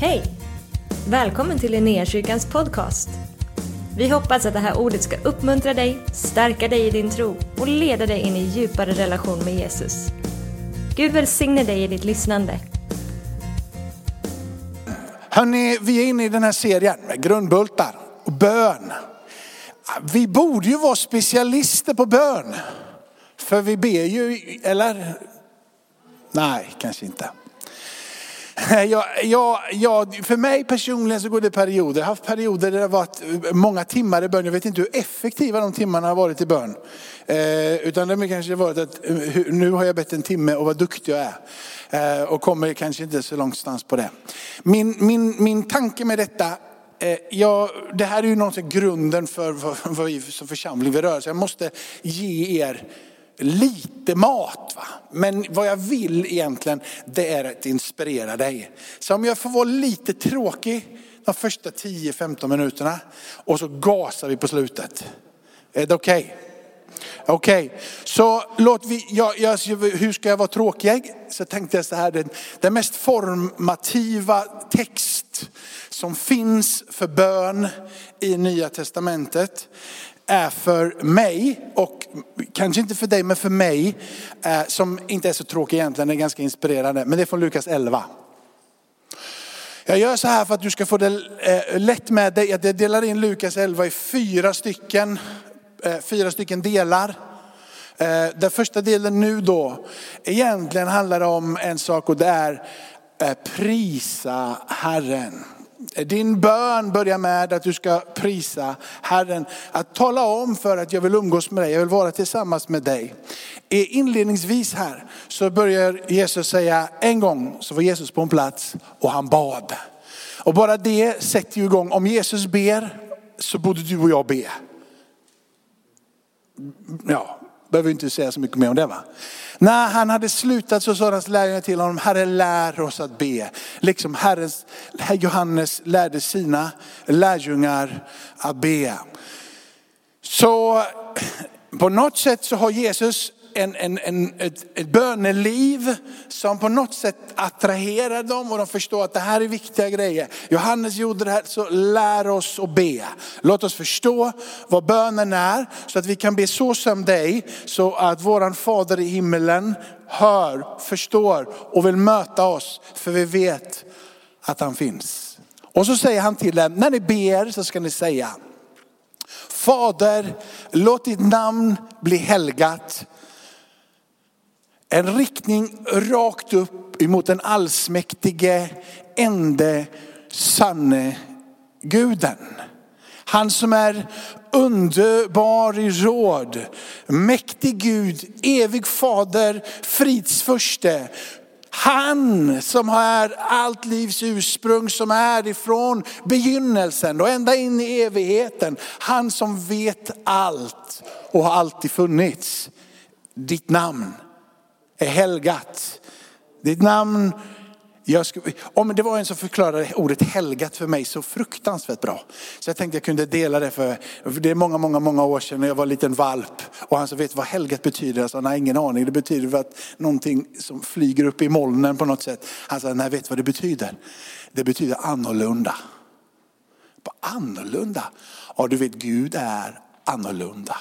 Hej! Välkommen till Linnéakyrkans podcast. Vi hoppas att det här ordet ska uppmuntra dig, stärka dig i din tro och leda dig in i djupare relation med Jesus. Gud välsigne dig i ditt lyssnande. Hörrni, vi är inne i den här serien med grundbultar och bön. Vi borde ju vara specialister på bön. För vi ber ju, eller? Nej, kanske inte. Jag, jag, jag, för mig personligen så går det perioder. Jag har haft perioder där det har varit många timmar i bön. Jag vet inte hur effektiva de timmarna har varit i bön. Eh, utan det har kanske varit att eh, nu har jag bett en timme och vad duktig jag är. Eh, och kommer kanske inte så långstans på det. Min, min, min tanke med detta eh, Ja, det här är ju något grunden för vad vi som församling vill röra sig. Jag måste ge er lite mat. Va? Men vad jag vill egentligen det är att inspirera dig. Så om jag får vara lite tråkig de första 10-15 minuterna och så gasar vi på slutet. Är det okej? Okay? Okej, okay. så låt vi, jag, jag, hur ska jag vara tråkig? Så tänkte jag så här, den, den mest formativa text som finns för bön i Nya Testamentet är för mig, och kanske inte för dig men för mig, eh, som inte är så tråkig egentligen, är ganska inspirerande. Men det är från Lukas 11. Jag gör så här för att du ska få det eh, lätt med dig. Jag delar in Lukas 11 i fyra stycken, eh, fyra stycken delar. Den första delen nu då, egentligen handlar det om en sak och det är prisa Herren. Din bön börjar med att du ska prisa Herren. Att tala om för att jag vill umgås med dig, jag vill vara tillsammans med dig. Inledningsvis här så börjar Jesus säga, en gång så var Jesus på en plats och han bad. Och bara det sätter ju igång, om Jesus ber så borde du och jag be. Ja, behöver inte säga så mycket mer om det va. När han hade slutat så sa hans lärjungar till honom, Herre lär oss att be. Liksom Herrens, Johannes lärde sina lärjungar att be. Så på något sätt så har Jesus en, en, en, ett, ett böneliv som på något sätt attraherar dem och de förstår att det här är viktiga grejer. Johannes gjorde det här, så lär oss att be. Låt oss förstå vad bönen är så att vi kan be så som dig så att våran fader i himmelen hör, förstår och vill möta oss för vi vet att han finns. Och så säger han till dem, när ni ber så ska ni säga, Fader, låt ditt namn bli helgat. En riktning rakt upp emot den allsmäktige, ende, sanne guden. Han som är underbar i råd, mäktig Gud, evig fader, fridsförste. Han som är allt livs ursprung, som är ifrån begynnelsen och ända in i evigheten. Han som vet allt och har alltid funnits. Ditt namn är helgat. Ditt namn, jag skulle, om det var en som förklarade ordet helgat för mig så fruktansvärt bra. Så jag tänkte jag kunde dela det för, för det är många, många, många år sedan när jag var en liten valp. Och han sa, vet vad helgat betyder? Jag sa, nej ingen aning. Det betyder att någonting som flyger upp i molnen på något sätt. Han sa, nej vet vad det betyder? Det betyder annorlunda. På annorlunda? Ja du vet Gud är annorlunda.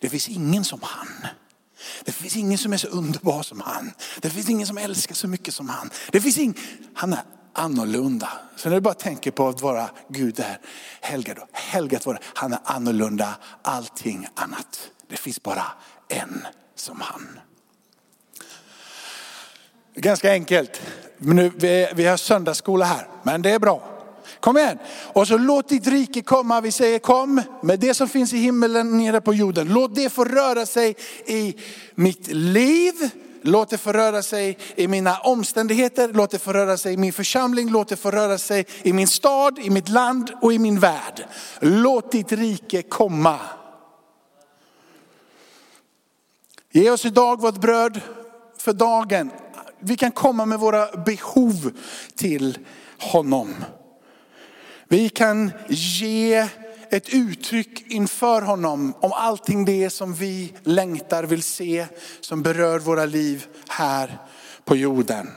Det finns ingen som han. Det finns ingen som är så underbar som han. Det finns ingen som älskar så mycket som han. Det finns ing... Han är annorlunda. Så när du bara tänker på att vara Gud där, helgad, helgat vara, han är annorlunda allting annat. Det finns bara en som han. Ganska enkelt. Nu, vi, vi har söndagsskola här, men det är bra. Kom igen. Och så låt ditt rike komma. Vi säger kom med det som finns i himmelen nere på jorden. Låt det få röra sig i mitt liv. Låt det få röra sig i mina omständigheter, låt det få röra sig i min församling, låt det få röra sig i min stad, i mitt land och i min värld. Låt ditt rike komma. Ge oss idag vårt bröd för dagen. Vi kan komma med våra behov till honom. Vi kan ge ett uttryck inför honom om allting det som vi längtar, vill se, som berör våra liv här på jorden.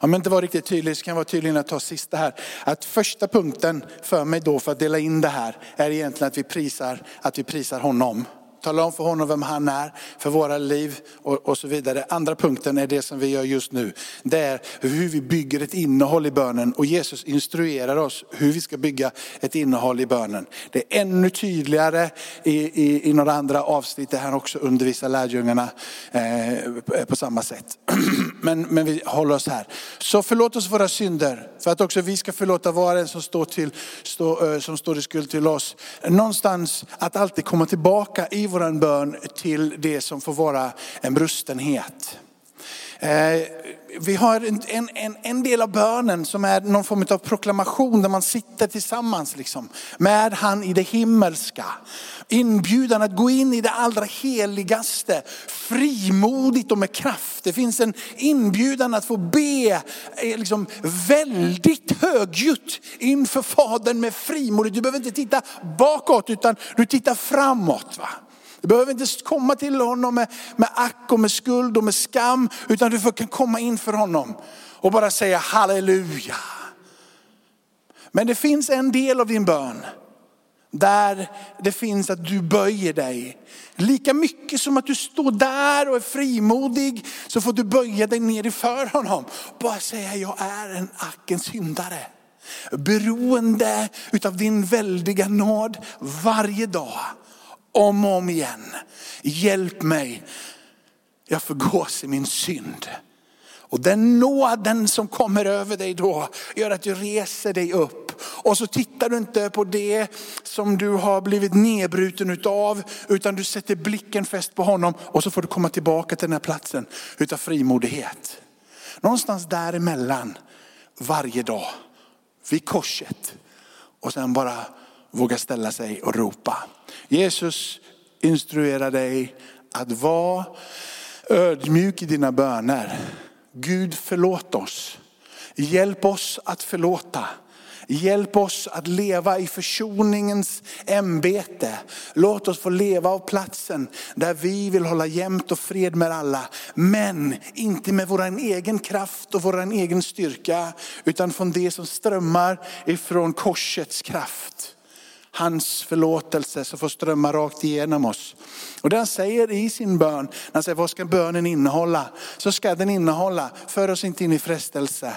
Om jag inte var riktigt tydlig så kan jag vara tydlig när jag tar sista här. Att första punkten för mig då för att dela in det här är egentligen att vi prisar, att vi prisar honom. Tala om för honom vem han är för våra liv och, och, så vidare. Andra punkten är det som vi gör just nu. Det är hur vi bygger ett innehåll i bönen och Jesus instruerar oss hur vi ska bygga ett innehåll i bönen. Det är ännu tydligare i, i, i några andra avsnitt där han också undervisar lärjungarna eh, på samma sätt. Men, men vi håller oss här. Så förlåt oss våra synder för att också vi ska förlåta var och en som står, till, stå, eh, som står i skuld till oss. Någonstans att alltid komma tillbaka i våran bön till det som får vara en brustenhet. Eh, vi har en, en, en del av bönen som är någon form av proklamation där man sitter tillsammans liksom, med han i det himmelska. Inbjudan att gå in i det allra heligaste, frimodigt och med kraft. Det finns en inbjudan att få be eh, liksom, väldigt högljutt inför Fadern med frimodigt. Du behöver inte titta bakåt utan du tittar framåt. Va? Du behöver inte komma till honom med, med ack och med skuld och med skam, utan du kan komma inför honom och bara säga halleluja. Men det finns en del av din bön där det finns att du böjer dig. Lika mycket som att du står där och är frimodig så får du böja dig ner inför honom. Bara säga jag är en ackens syndare. Beroende utav din väldiga nåd varje dag om och om igen. Hjälp mig, jag förgås i min synd. Och den nåden som kommer över dig då gör att du reser dig upp. Och så tittar du inte på det som du har blivit nedbruten utav, utan du sätter blicken fäst på honom och så får du komma tillbaka till den här platsen utav frimodighet. Någonstans däremellan varje dag, vid korset. Och sen bara våga ställa sig och ropa. Jesus instruerar dig att vara ödmjuk i dina böner. Gud förlåt oss. Hjälp oss att förlåta. Hjälp oss att leva i försoningens ämbete. Låt oss få leva av platsen där vi vill hålla jämnt och fred med alla. Men inte med vår egen kraft och vår egen styrka, utan från det som strömmar ifrån korsets kraft hans förlåtelse som får strömma rakt igenom oss. Och det han säger i sin bön, han säger vad ska bönen innehålla? Så ska den innehålla, för oss inte in i frestelse.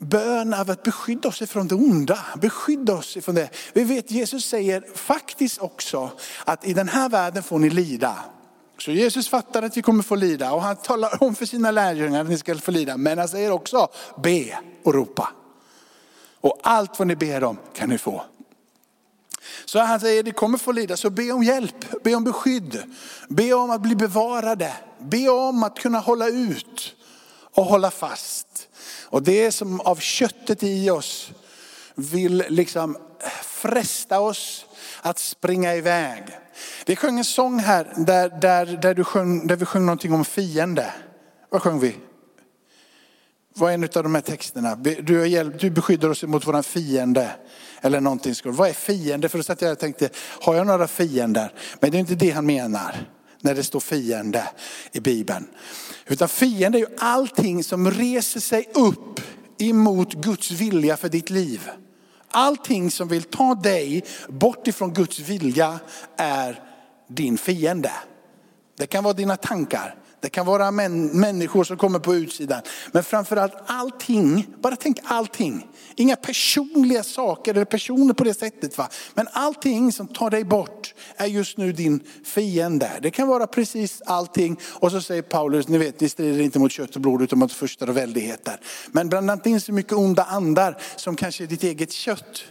Bön av att beskydda oss ifrån det onda, beskydda oss ifrån det. Vi vet Jesus säger faktiskt också att i den här världen får ni lida. Så Jesus fattar att vi kommer få lida och han talar om för sina lärjungar att ni ska få lida. Men han säger också be och ropa. Och allt vad ni ber om kan ni få. Så han säger, det kommer få lida, så be om hjälp, be om beskydd, be om att bli bevarade, be om att kunna hålla ut och hålla fast. Och det som av köttet i oss vill liksom fresta oss att springa iväg. Vi sjöng en sång här där, där, där, du sjöng, där vi sjöng någonting om fiende. Vad sjöng vi? Vad är en av de här texterna? Du, hjälp, du beskyddar oss mot våran fiende. Eller någonting. Vad är fiende? För då satt jag och tänkte, har jag några fiender? Men det är inte det han menar när det står fiende i Bibeln. Utan fiende är ju allting som reser sig upp emot Guds vilja för ditt liv. Allting som vill ta dig bort ifrån Guds vilja är din fiende. Det kan vara dina tankar, det kan vara män, människor som kommer på utsidan. Men framförallt allting, bara tänk allting. Inga personliga saker eller personer på det sättet. Va? Men allting som tar dig bort är just nu din fiende. Det kan vara precis allting. Och så säger Paulus, ni vet, ni strider inte mot kött och blod utan mot förstar och väldigheter. Men blanda inte in så mycket onda andar som kanske är ditt eget kött.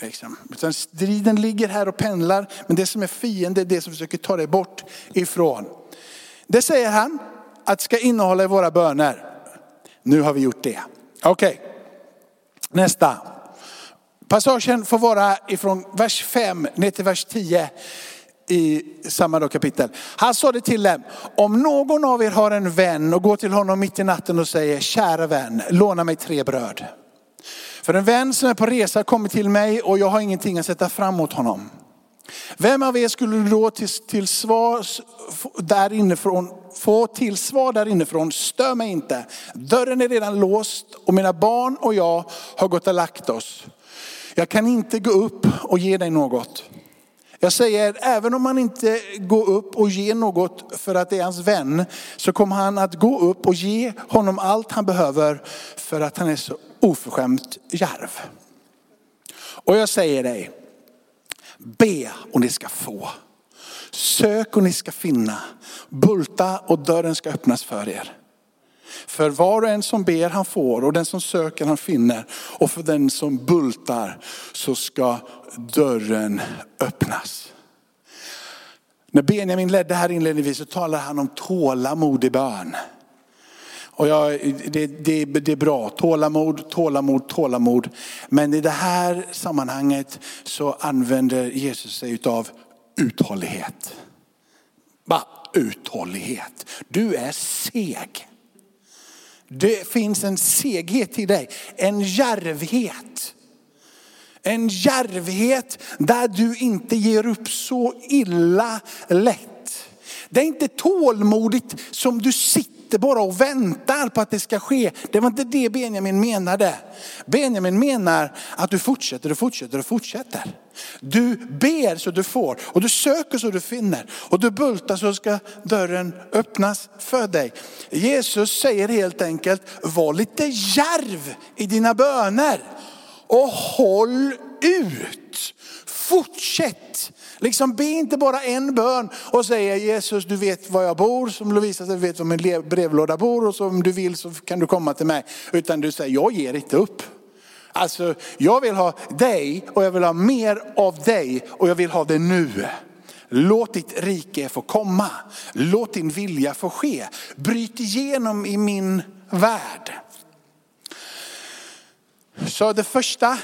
Liksom. Utan striden ligger här och pendlar. Men det som är fiende är det som försöker ta dig bort ifrån. Det säger han att ska innehålla i våra böner. Nu har vi gjort det. Okej, okay. nästa. Passagen får vara ifrån vers 5 ner till vers 10 i samma kapitel. Han sa det till dem, om någon av er har en vän och går till honom mitt i natten och säger, kära vän, låna mig tre bröd. För en vän som är på resa kommer till mig och jag har ingenting att sätta fram mot honom. Vem av er skulle då till, till svar där inifrån få till svar där inifrån, stör mig inte. Dörren är redan låst och mina barn och jag har gått och lagt oss. Jag kan inte gå upp och ge dig något. Jag säger, även om han inte går upp och ger något för att det är hans vän, så kommer han att gå upp och ge honom allt han behöver för att han är så oförskämt järv. Och jag säger dig, be och ni ska få. Sök och ni ska finna. Bulta och dörren ska öppnas för er. För var och en som ber han får och den som söker han finner. Och för den som bultar så ska dörren öppnas. När Benjamin ledde här inledningsvis så talade han om tålamod i bön. Och jag, det, det, det är bra, tålamod, tålamod, tålamod. Men i det här sammanhanget så använder Jesus sig av uthållighet. Bara uthållighet. Du är seg. Det finns en seghet i dig, en järvhet. En järvhet där du inte ger upp så illa lätt. Det är inte tålmodigt som du sitter Sitter bara och väntar på att det ska ske. Det var inte det Benjamin menade. Benjamin menar att du fortsätter och fortsätter och fortsätter. Du ber så du får och du söker så du finner och du bultar så ska dörren öppnas för dig. Jesus säger helt enkelt, var lite järv i dina böner och håll ut. Fortsätt. Liksom be inte bara en bön och säga Jesus du vet var jag bor, som Lovisa du vet var min brevlåda bor och så om du vill så kan du komma till mig. Utan du säger jag ger inte upp. Alltså jag vill ha dig och jag vill ha mer av dig och jag vill ha det nu. Låt ditt rike få komma. Låt din vilja få ske. Bryt igenom i min värld. Så det första,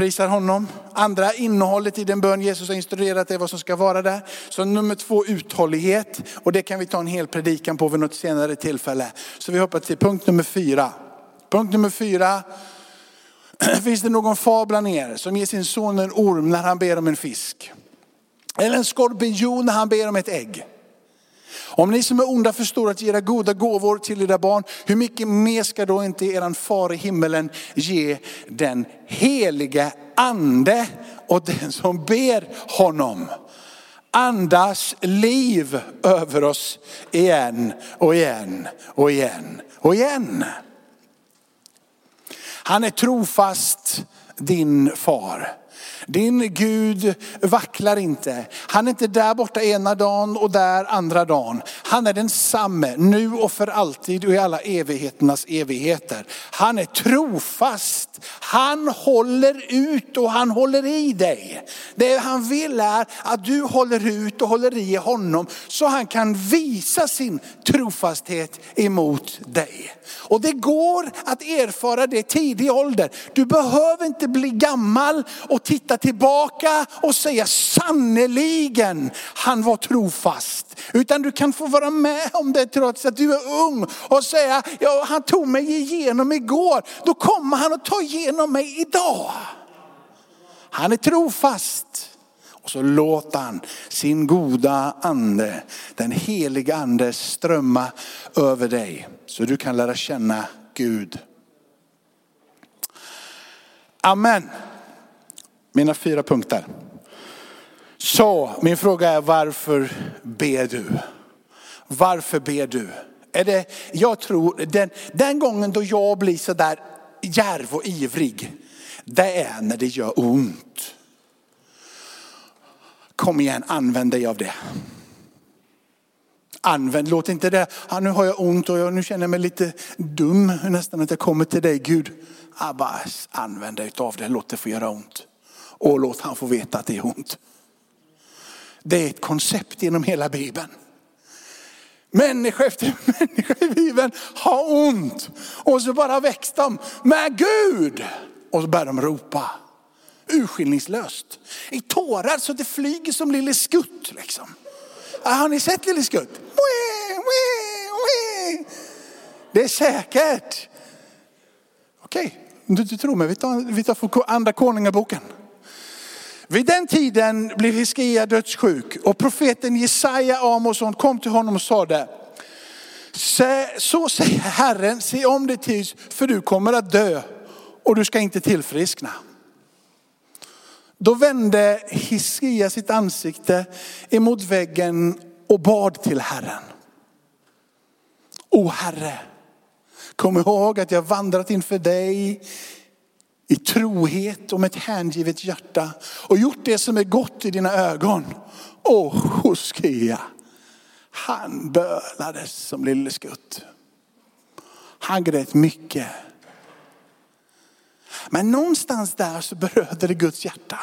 prisar honom. Andra, innehållet i den bön Jesus har instruerat dig vad som ska vara där. Så nummer två, uthållighet. Och det kan vi ta en hel predikan på vid något senare tillfälle. Så vi hoppar till punkt nummer fyra. Punkt nummer fyra. Finns det någon far bland er som ger sin son en orm när han ber om en fisk? Eller en skorpion när han ber om ett ägg? Om ni som är onda förstår att ge era goda gåvor till era barn, hur mycket mer ska då inte eran far i himmelen ge den helige ande och den som ber honom? Andas liv över oss igen och igen och igen och igen. Han är trofast din far. Din Gud vacklar inte. Han är inte där borta ena dagen och där andra dagen. Han är densamme nu och för alltid och i alla evigheternas evigheter. Han är trofast. Han håller ut och han håller i dig. Det han vill är att du håller ut och håller i honom så han kan visa sin trofasthet emot dig. Och det går att erfara det tidig ålder. Du behöver inte bli gammal och titta tillbaka och säga sannoliken han var trofast. Utan du kan få vara med om det trots att du är ung och säga, ja, han tog mig igenom igår. Då kommer han att ta igenom mig idag. Han är trofast. Och så låter han sin goda ande, den heliga ande strömma över dig. Så du kan lära känna Gud. Amen. Mina fyra punkter. Så min fråga är varför ber du? Varför ber du? Är det, jag tror den, den gången då jag blir sådär järv och ivrig, det är när det gör ont. Kom igen, använd dig av det. Använd, låt inte det, ah, nu har jag ont och jag, nu känner jag mig lite dum nästan att jag kommer till dig Gud. Abbas, använd dig av det, låt det få göra ont. Och låt han få veta att det är ont. Det är ett koncept genom hela Bibeln. Människa efter människa i Bibeln har ont. Och så bara väcks de med Gud. Och så börjar de ropa. Urskillningslöst. I tårar så det flyger som Lille Skutt. Liksom. Har ni sett Lille Skutt? Det är säkert. Okej, om du inte tror mig, vi tar, vi tar andra konungaboken. Vid den tiden blev Hiskia dödssjuk och profeten Jesaja Amosson kom till honom och sade, Så säger Herren, se om ditt hus för du kommer att dö och du ska inte tillfriskna. Då vände Hiskia sitt ansikte emot väggen och bad till Herren. O Herre, kom ihåg att jag vandrat inför dig i trohet och med ett hängivet hjärta och gjort det som är gott i dina ögon. Och Hoskia, han bölades som lille skutt. Han grät mycket. Men någonstans där så berörde det Guds hjärta.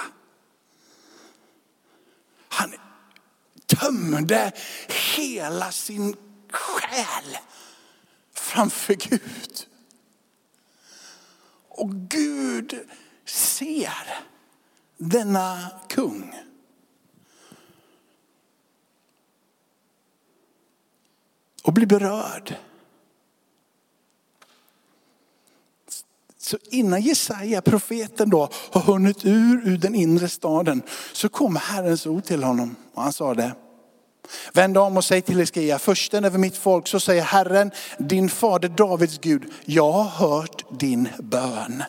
Han tömde hela sin själ framför Gud. Och Gud ser denna kung. Och blir berörd. Så innan Jesaja, profeten då, har hunnit ur, ur den inre staden så kom Herrens ord till honom. Och han sa det. Vänd om och säg till Hiskia, försten över mitt folk, så säger Herren, din fader Davids Gud, jag har hört din bön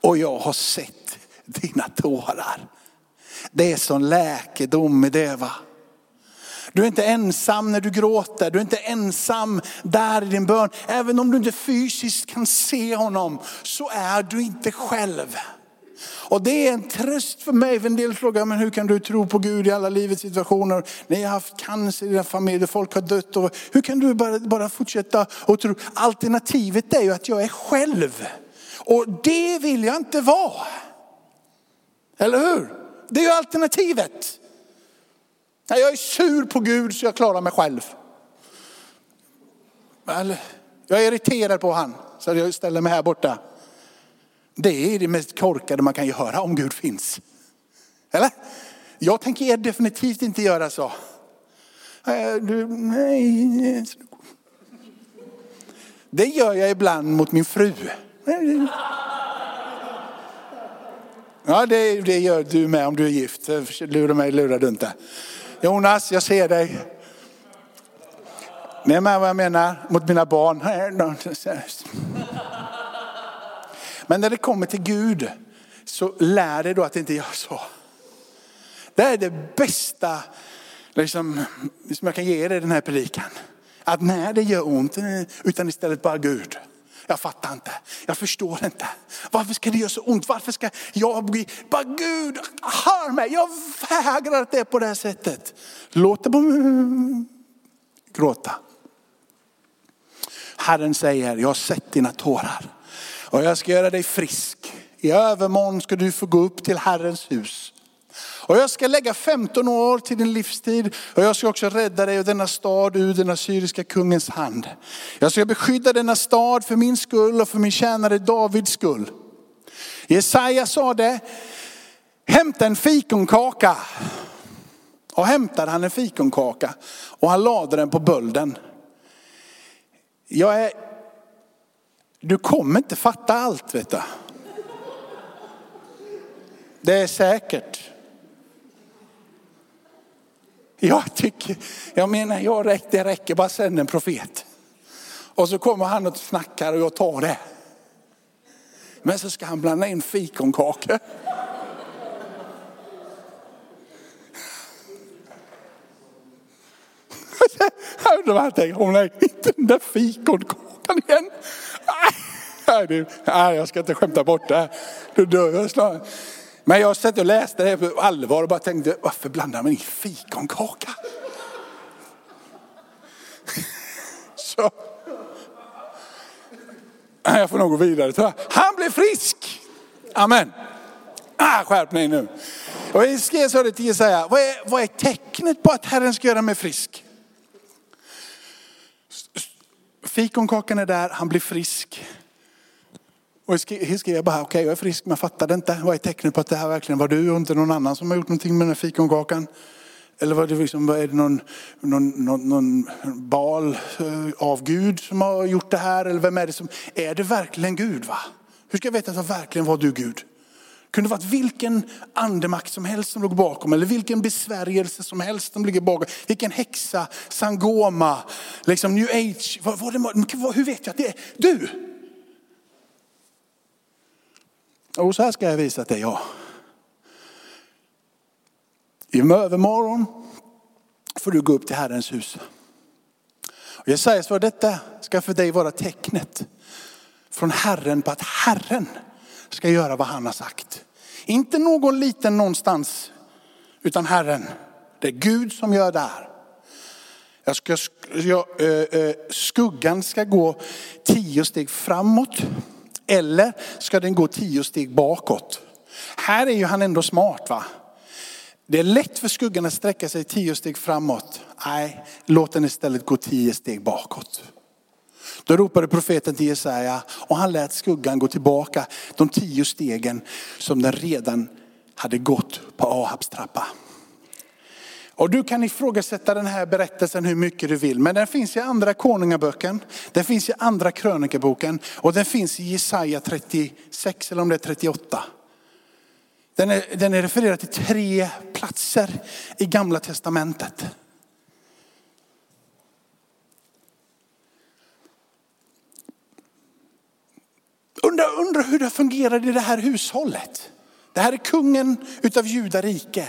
och jag har sett dina tårar. Det är som läkedom i det va. Du är inte ensam när du gråter, du är inte ensam där i din bön. Även om du inte fysiskt kan se honom så är du inte själv. Och det är en tröst för mig, för en del frågar, men hur kan du tro på Gud i alla livets situationer? Ni har haft cancer i dina familjer, folk har dött. Och hur kan du bara, bara fortsätta och tro? Alternativet är ju att jag är själv. Och det vill jag inte vara. Eller hur? Det är ju alternativet. Jag är sur på Gud så jag klarar mig själv. Jag är irriterad på han så jag ställer mig här borta. Det är det mest korkade man kan göra om Gud finns. Eller? Jag tänker definitivt inte göra så. Eh, nej. Det gör jag ibland mot min fru. Ja, det, det gör du med om du är gift. Lura mig lurar du inte. Jonas, jag ser dig. Ni är med vad jag menar? Mot mina barn. Men när det kommer till Gud så lär dig då att inte göra så. Det är det bästa liksom, som jag kan ge dig i den här predikan. Att när det gör ont, utan istället bara Gud. Jag fattar inte, jag förstår inte. Varför ska det göra så ont? Varför ska jag bli, bara Gud, hör mig, jag vägrar att det är på det här sättet. Låt det bara gråta. Herren säger, jag har sett dina tårar. Och jag ska göra dig frisk. I övermorgon ska du få gå upp till Herrens hus. Och jag ska lägga 15 år till din livstid och jag ska också rädda dig och denna stad ur den assyriska kungens hand. Jag ska beskydda denna stad för min skull och för min tjänare Davids skull. Jesaja sa det, hämta en fikonkaka. Och hämtade han en fikonkaka och han lade den på bölden. Jag är du kommer inte fatta allt vet du. Det är säkert. Jag tycker, jag menar jag räcker, det räcker bara sända en profet. Och så kommer han och snackar och jag tar det. Men så ska han blanda in fikonkakor. Jag undrar vad han tänker, hon är inte den där fikonkakan igen. Nej, nej, jag ska inte skämta bort det. här. Då dör jag snart. Men jag satt och läste det på allvar och bara tänkte, varför blandar man i fikonkaka? Så. Jag får nog gå vidare tror jag. Han blev frisk. Amen. Ah, skärpning nu. Och jag skrev det till Jesaja, vad är, vad är tecknet på att Herren ska göra mig frisk? Fikonkakan är där, han blir frisk. Och jag bara, okej okay, jag är frisk men jag fattade inte. Vad är tecknet på att det här verkligen var du och inte någon annan som har gjort någonting med den här fikonkakan? Eller var det liksom, är det någon, någon, någon, någon bal eh, av Gud som har gjort det här? Eller vem är det som, är det verkligen Gud va? Hur ska jag veta att det verkligen var du Gud? kunde varit vilken andemakt som helst som låg bakom, eller vilken besvärjelse som helst som ligger bakom. Vilken häxa, sangoma, liksom new age. Vad, vad det, hur vet jag att det är du? Och så här ska jag visa att det är jag. I övermorgon får du gå upp till Herrens hus. Och jag säger så, detta ska för dig vara tecknet från Herren på att Herren ska göra vad han har sagt. Inte någon liten någonstans, utan Herren. Det är Gud som gör det här. Jag ska, jag, äh, skuggan ska gå tio steg framåt eller ska den gå tio steg bakåt? Här är ju han ändå smart va? Det är lätt för skuggan att sträcka sig tio steg framåt. Nej, låt den istället gå tio steg bakåt. Då ropade profeten till Jesaja och han lät skuggan gå tillbaka de tio stegen som den redan hade gått på Ahabs trappa. Och du kan ifrågasätta den här berättelsen hur mycket du vill. Men den finns i andra konungaböcken, den finns i andra krönikaboken och den finns i Jesaja 36 eller om det är 38. Den är, den är refererad till tre platser i gamla testamentet. Undrar, undra hur det fungerar i det här hushållet. Det här är kungen utav Judarike.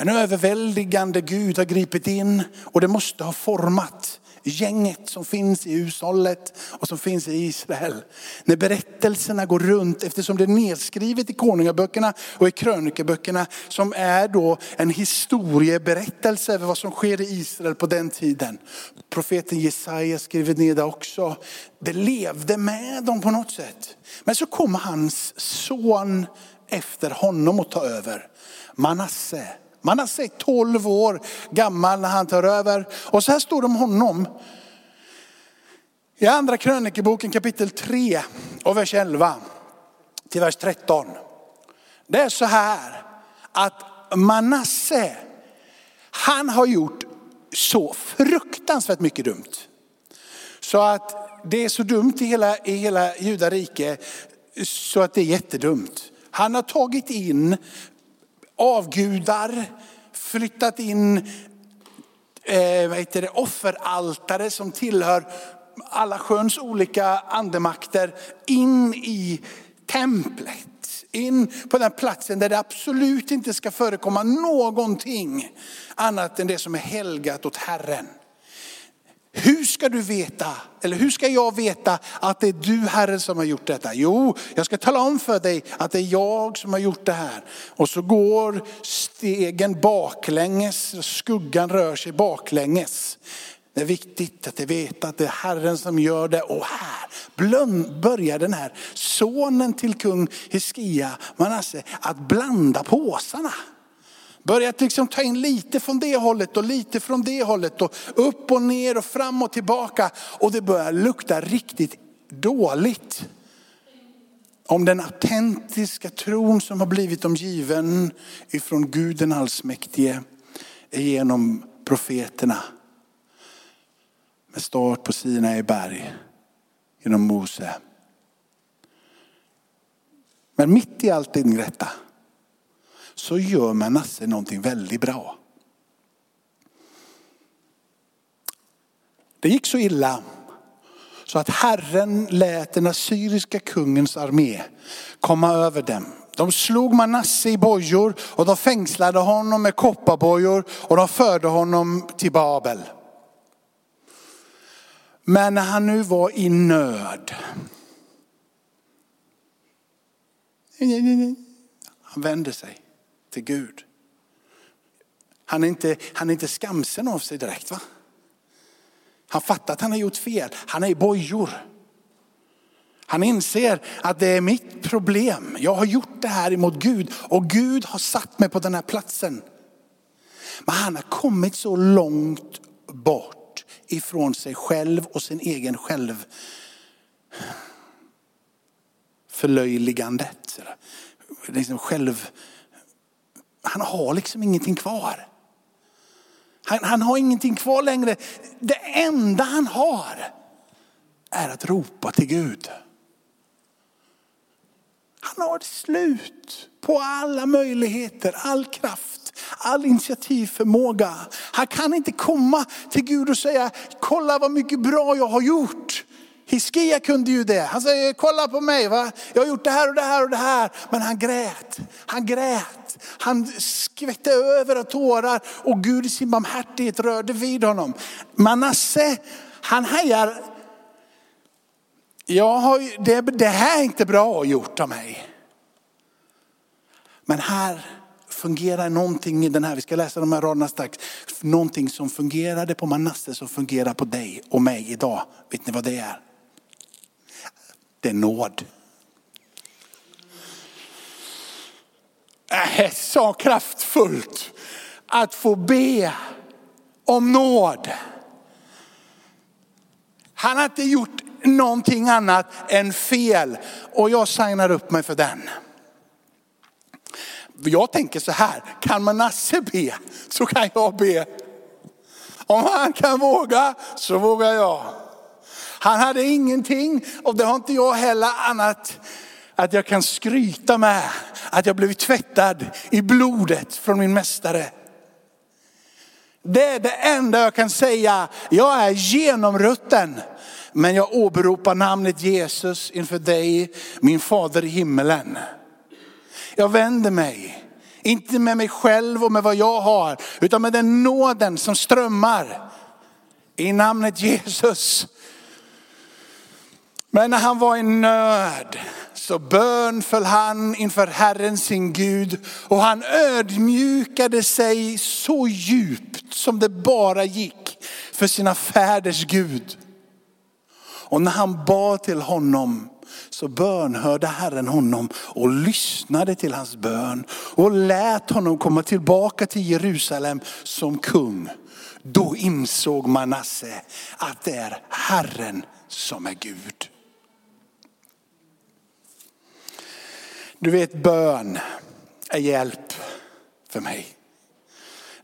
En överväldigande Gud har gripit in och det måste ha format gänget som finns i hushållet och som finns i Israel. När berättelserna går runt, eftersom det är nedskrivet i konungaböckerna och i krönikaböckerna som är då en historieberättelse över vad som sker i Israel på den tiden. Profeten Jesaja skriver ner det också. Det levde med dem på något sätt. Men så kommer hans son efter honom och ta över. Manasse. Man har sett 12 år gammal när han tar över. Och så här står det om honom. I andra krönikeboken kapitel 3 och vers 11 till vers 13. Det är så här att Manasse, han har gjort så fruktansvärt mycket dumt. Så att det är så dumt i hela, i hela Judarike så att det är jättedumt. Han har tagit in avgudar, flyttat in eh, vad heter det, offeraltare som tillhör alla sköns olika andemakter in i templet. In på den platsen där det absolut inte ska förekomma någonting annat än det som är helgat åt Herren. Hur ska du veta, eller hur ska jag veta att det är du Herren som har gjort detta? Jo, jag ska tala om för dig att det är jag som har gjort det här. Och så går stegen baklänges, skuggan rör sig baklänges. Det är viktigt att veta att det är Herren som gör det. Och här börjar den här sonen till kung Hiskia, Manasse, att blanda påsarna. Börjat liksom ta in lite från det hållet och lite från det hållet och upp och ner och fram och tillbaka. Och det börjar lukta riktigt dåligt. Om den autentiska tron som har blivit dem given ifrån Gud den allsmäktige genom profeterna. Med start på Sinai berg genom Mose. Men mitt i allt detta så gör Manasse någonting väldigt bra. Det gick så illa så att Herren lät den assyriska kungens armé komma över dem. De slog Manasse i bojor och de fängslade honom med kopparbojor och de förde honom till Babel. Men när han nu var i nöd. Han vände sig till Gud. Han är inte, han är inte skamsen av sig direkt va? Han fattar att han har gjort fel. Han är i bojor. Han inser att det är mitt problem. Jag har gjort det här emot Gud och Gud har satt mig på den här platsen. Men han har kommit så långt bort ifrån sig själv och sin egen själv förlöjligandet. Liksom själv han har liksom ingenting kvar. Han, han har ingenting kvar längre. Det enda han har är att ropa till Gud. han har ett slut på alla möjligheter, all kraft, all initiativförmåga. Han kan inte komma till Gud och säga, kolla vad mycket bra jag har gjort. Hiskia kunde ju det. Han säger, kolla på mig, va? jag har gjort det här och det här och det här. Men han grät, han grät. Han skvätte över av tårar och Gud i sin barmhärtighet rörde vid honom. Manasse, han hejar, jag har, det, det här är inte bra gjort av mig. Men här fungerar någonting i den här, vi ska läsa de här raderna strax, någonting som fungerade på Manasse som fungerar på dig och mig idag. Vet ni vad det är? Det är nåd. Det är så kraftfullt att få be om nåd. Han har inte gjort någonting annat än fel och jag signar upp mig för den. Jag tänker så här, kan Manasse be så kan jag be. Om han kan våga så vågar jag. Han hade ingenting och det har inte jag heller annat att jag kan skryta med att jag blivit tvättad i blodet från min mästare. Det är det enda jag kan säga. Jag är genomrutten. Men jag åberopar namnet Jesus inför dig, min fader i himmelen. Jag vänder mig, inte med mig själv och med vad jag har, utan med den nåden som strömmar i namnet Jesus. Men när han var i nöd så bönföll han inför Herren sin Gud och han ödmjukade sig så djupt som det bara gick för sina fäders Gud. Och när han bad till honom så bönhörde Herren honom och lyssnade till hans bön och lät honom komma tillbaka till Jerusalem som kung. Då insåg Manasse att det är Herren som är Gud. Du vet bön är hjälp för mig.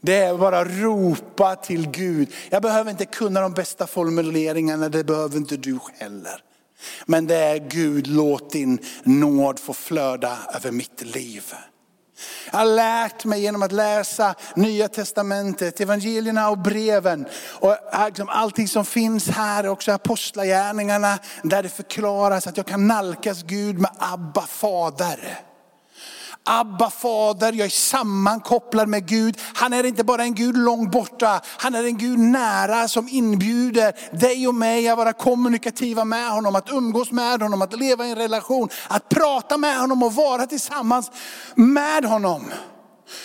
Det är bara ropa till Gud. Jag behöver inte kunna de bästa formuleringarna, det behöver inte du heller. Men det är Gud, låt din nåd få flöda över mitt liv. Jag har lärt mig genom att läsa nya testamentet, evangelierna och breven. Och eh, liksom allting som finns här, också apostlagärningarna, där det förklaras att jag kan nalkas Gud med Abba fader. Abba fader, jag är sammankopplad med Gud. Han är inte bara en Gud långt borta, han är en Gud nära som inbjuder dig och mig att vara kommunikativa med honom, att umgås med honom, att leva i en relation, att prata med honom och vara tillsammans med honom.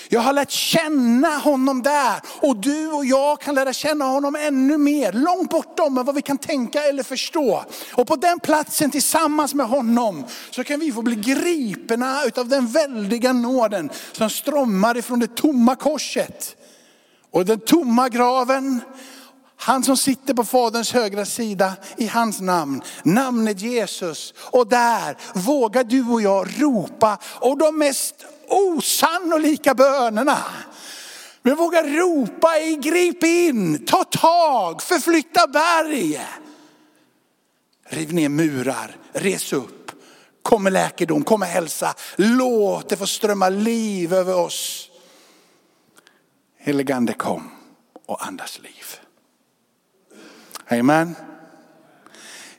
Jag har lärt känna honom där och du och jag kan lära känna honom ännu mer, långt bortom vad vi kan tänka eller förstå. Och på den platsen tillsammans med honom så kan vi få bli gripna av den väldiga nåden som strömmar ifrån det tomma korset. Och den tomma graven, han som sitter på faderns högra sida i hans namn, namnet Jesus. Och där vågar du och jag ropa och de mest osannolika bönerna. Vi vågar ropa i grip in, ta tag, förflytta berg. Riv ner murar, res upp, kom med läkedom, kom med hälsa. Låt det få strömma liv över oss. Heligande kom och andas liv. Amen.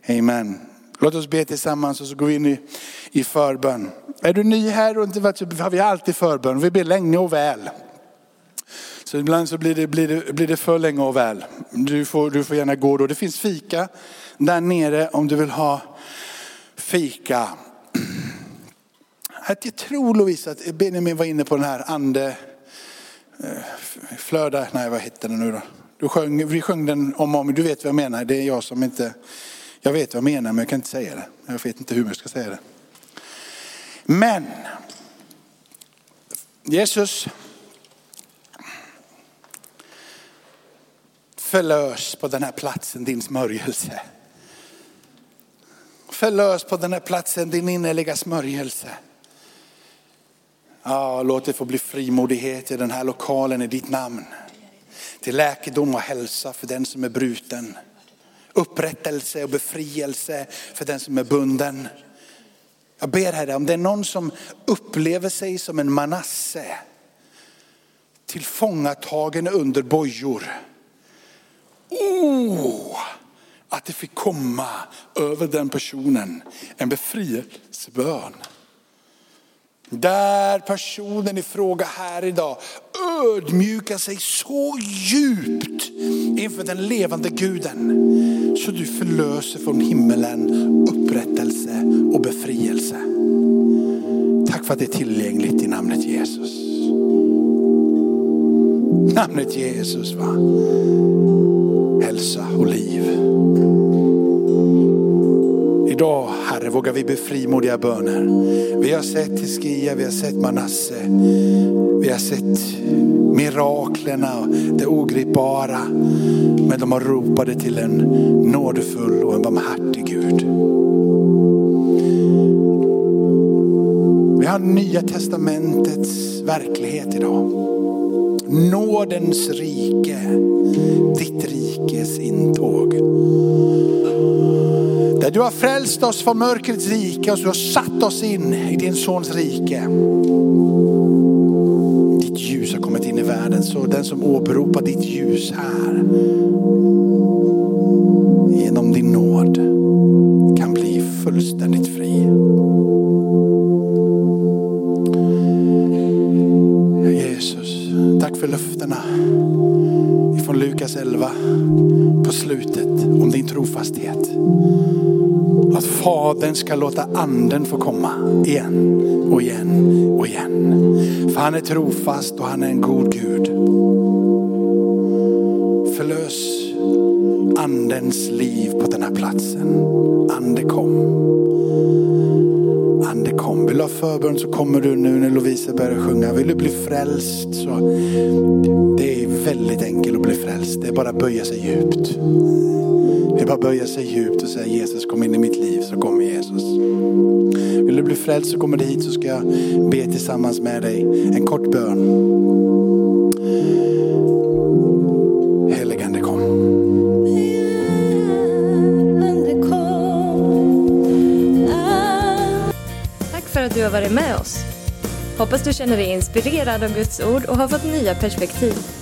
Amen. Låt oss be tillsammans och så går vi in i, i förbön. Är du ny här och inte varit så har vi alltid förbön. Vi ber länge och väl. Så ibland så blir det, blir det, blir det för länge och väl. Du får, du får gärna gå då. Det finns fika där nere om du vill ha fika. Att Jag tror Lovisa att Benjamin var inne på den här ande, eh, flöda, nej vad hette den nu då? Du sjöng, vi sjöng den om och om, du vet vad jag menar. Det är jag som inte jag vet vad jag menar men jag kan inte säga det. Jag vet inte hur jag ska säga det. Men Jesus förlös på den här platsen din smörjelse. Förlös på den här platsen din innerliga smörjelse. Ja, låt det få bli frimodighet i den här lokalen i ditt namn. Till läkedom och hälsa för den som är bruten upprättelse och befrielse för den som är bunden. Jag ber Herre, om det är någon som upplever sig som en Manasse, tillfångatagen under bojor. Oh, att det fick komma över den personen en befrielsebön. Där personen i fråga här idag ödmjukar sig så djupt inför den levande guden. Så du förlöser från himmelen upprättelse och befrielse. Tack för att det är tillgängligt i namnet Jesus. Namnet Jesus va. Hälsa och liv. Idag Herre vågar vi be frimodiga böner. Vi har sett Hiskia, vi har sett Manasse. Vi har sett miraklerna, det ogripbara. Men de har ropade till en nådefull och en barmhärtig Gud. Vi har nya testamentets verklighet idag. Nådens rike, ditt rikes intåg. Där du har frälst oss från mörkrets rike och du har satt oss in i din sons rike. Ditt ljus har kommit in i världen så den som åberopar ditt ljus här genom din nåd kan bli fullständigt fri. Jesus, tack för löftena Lukas 11 på slutet om din trofasthet. Att Fadern ska låta anden få komma igen och igen och igen. För han är trofast och han är en god Gud. Förlös andens liv på den här platsen. Ande kom. Ande kom. Vill du ha förbön så kommer du nu när Lovisa börjar sjunga. Vill du bli frälst så det är väldigt enkel att bli frälst. Det är bara att böja sig djupt. Det är bara att böja sig djupt och säga Jesus kom in i mitt liv så kommer Jesus. Vill du bli frälst så kommer du hit så ska jag be tillsammans med dig en kort bön. Heligande kom. Tack för att du har varit med oss. Hoppas du känner dig inspirerad av Guds ord och har fått nya perspektiv.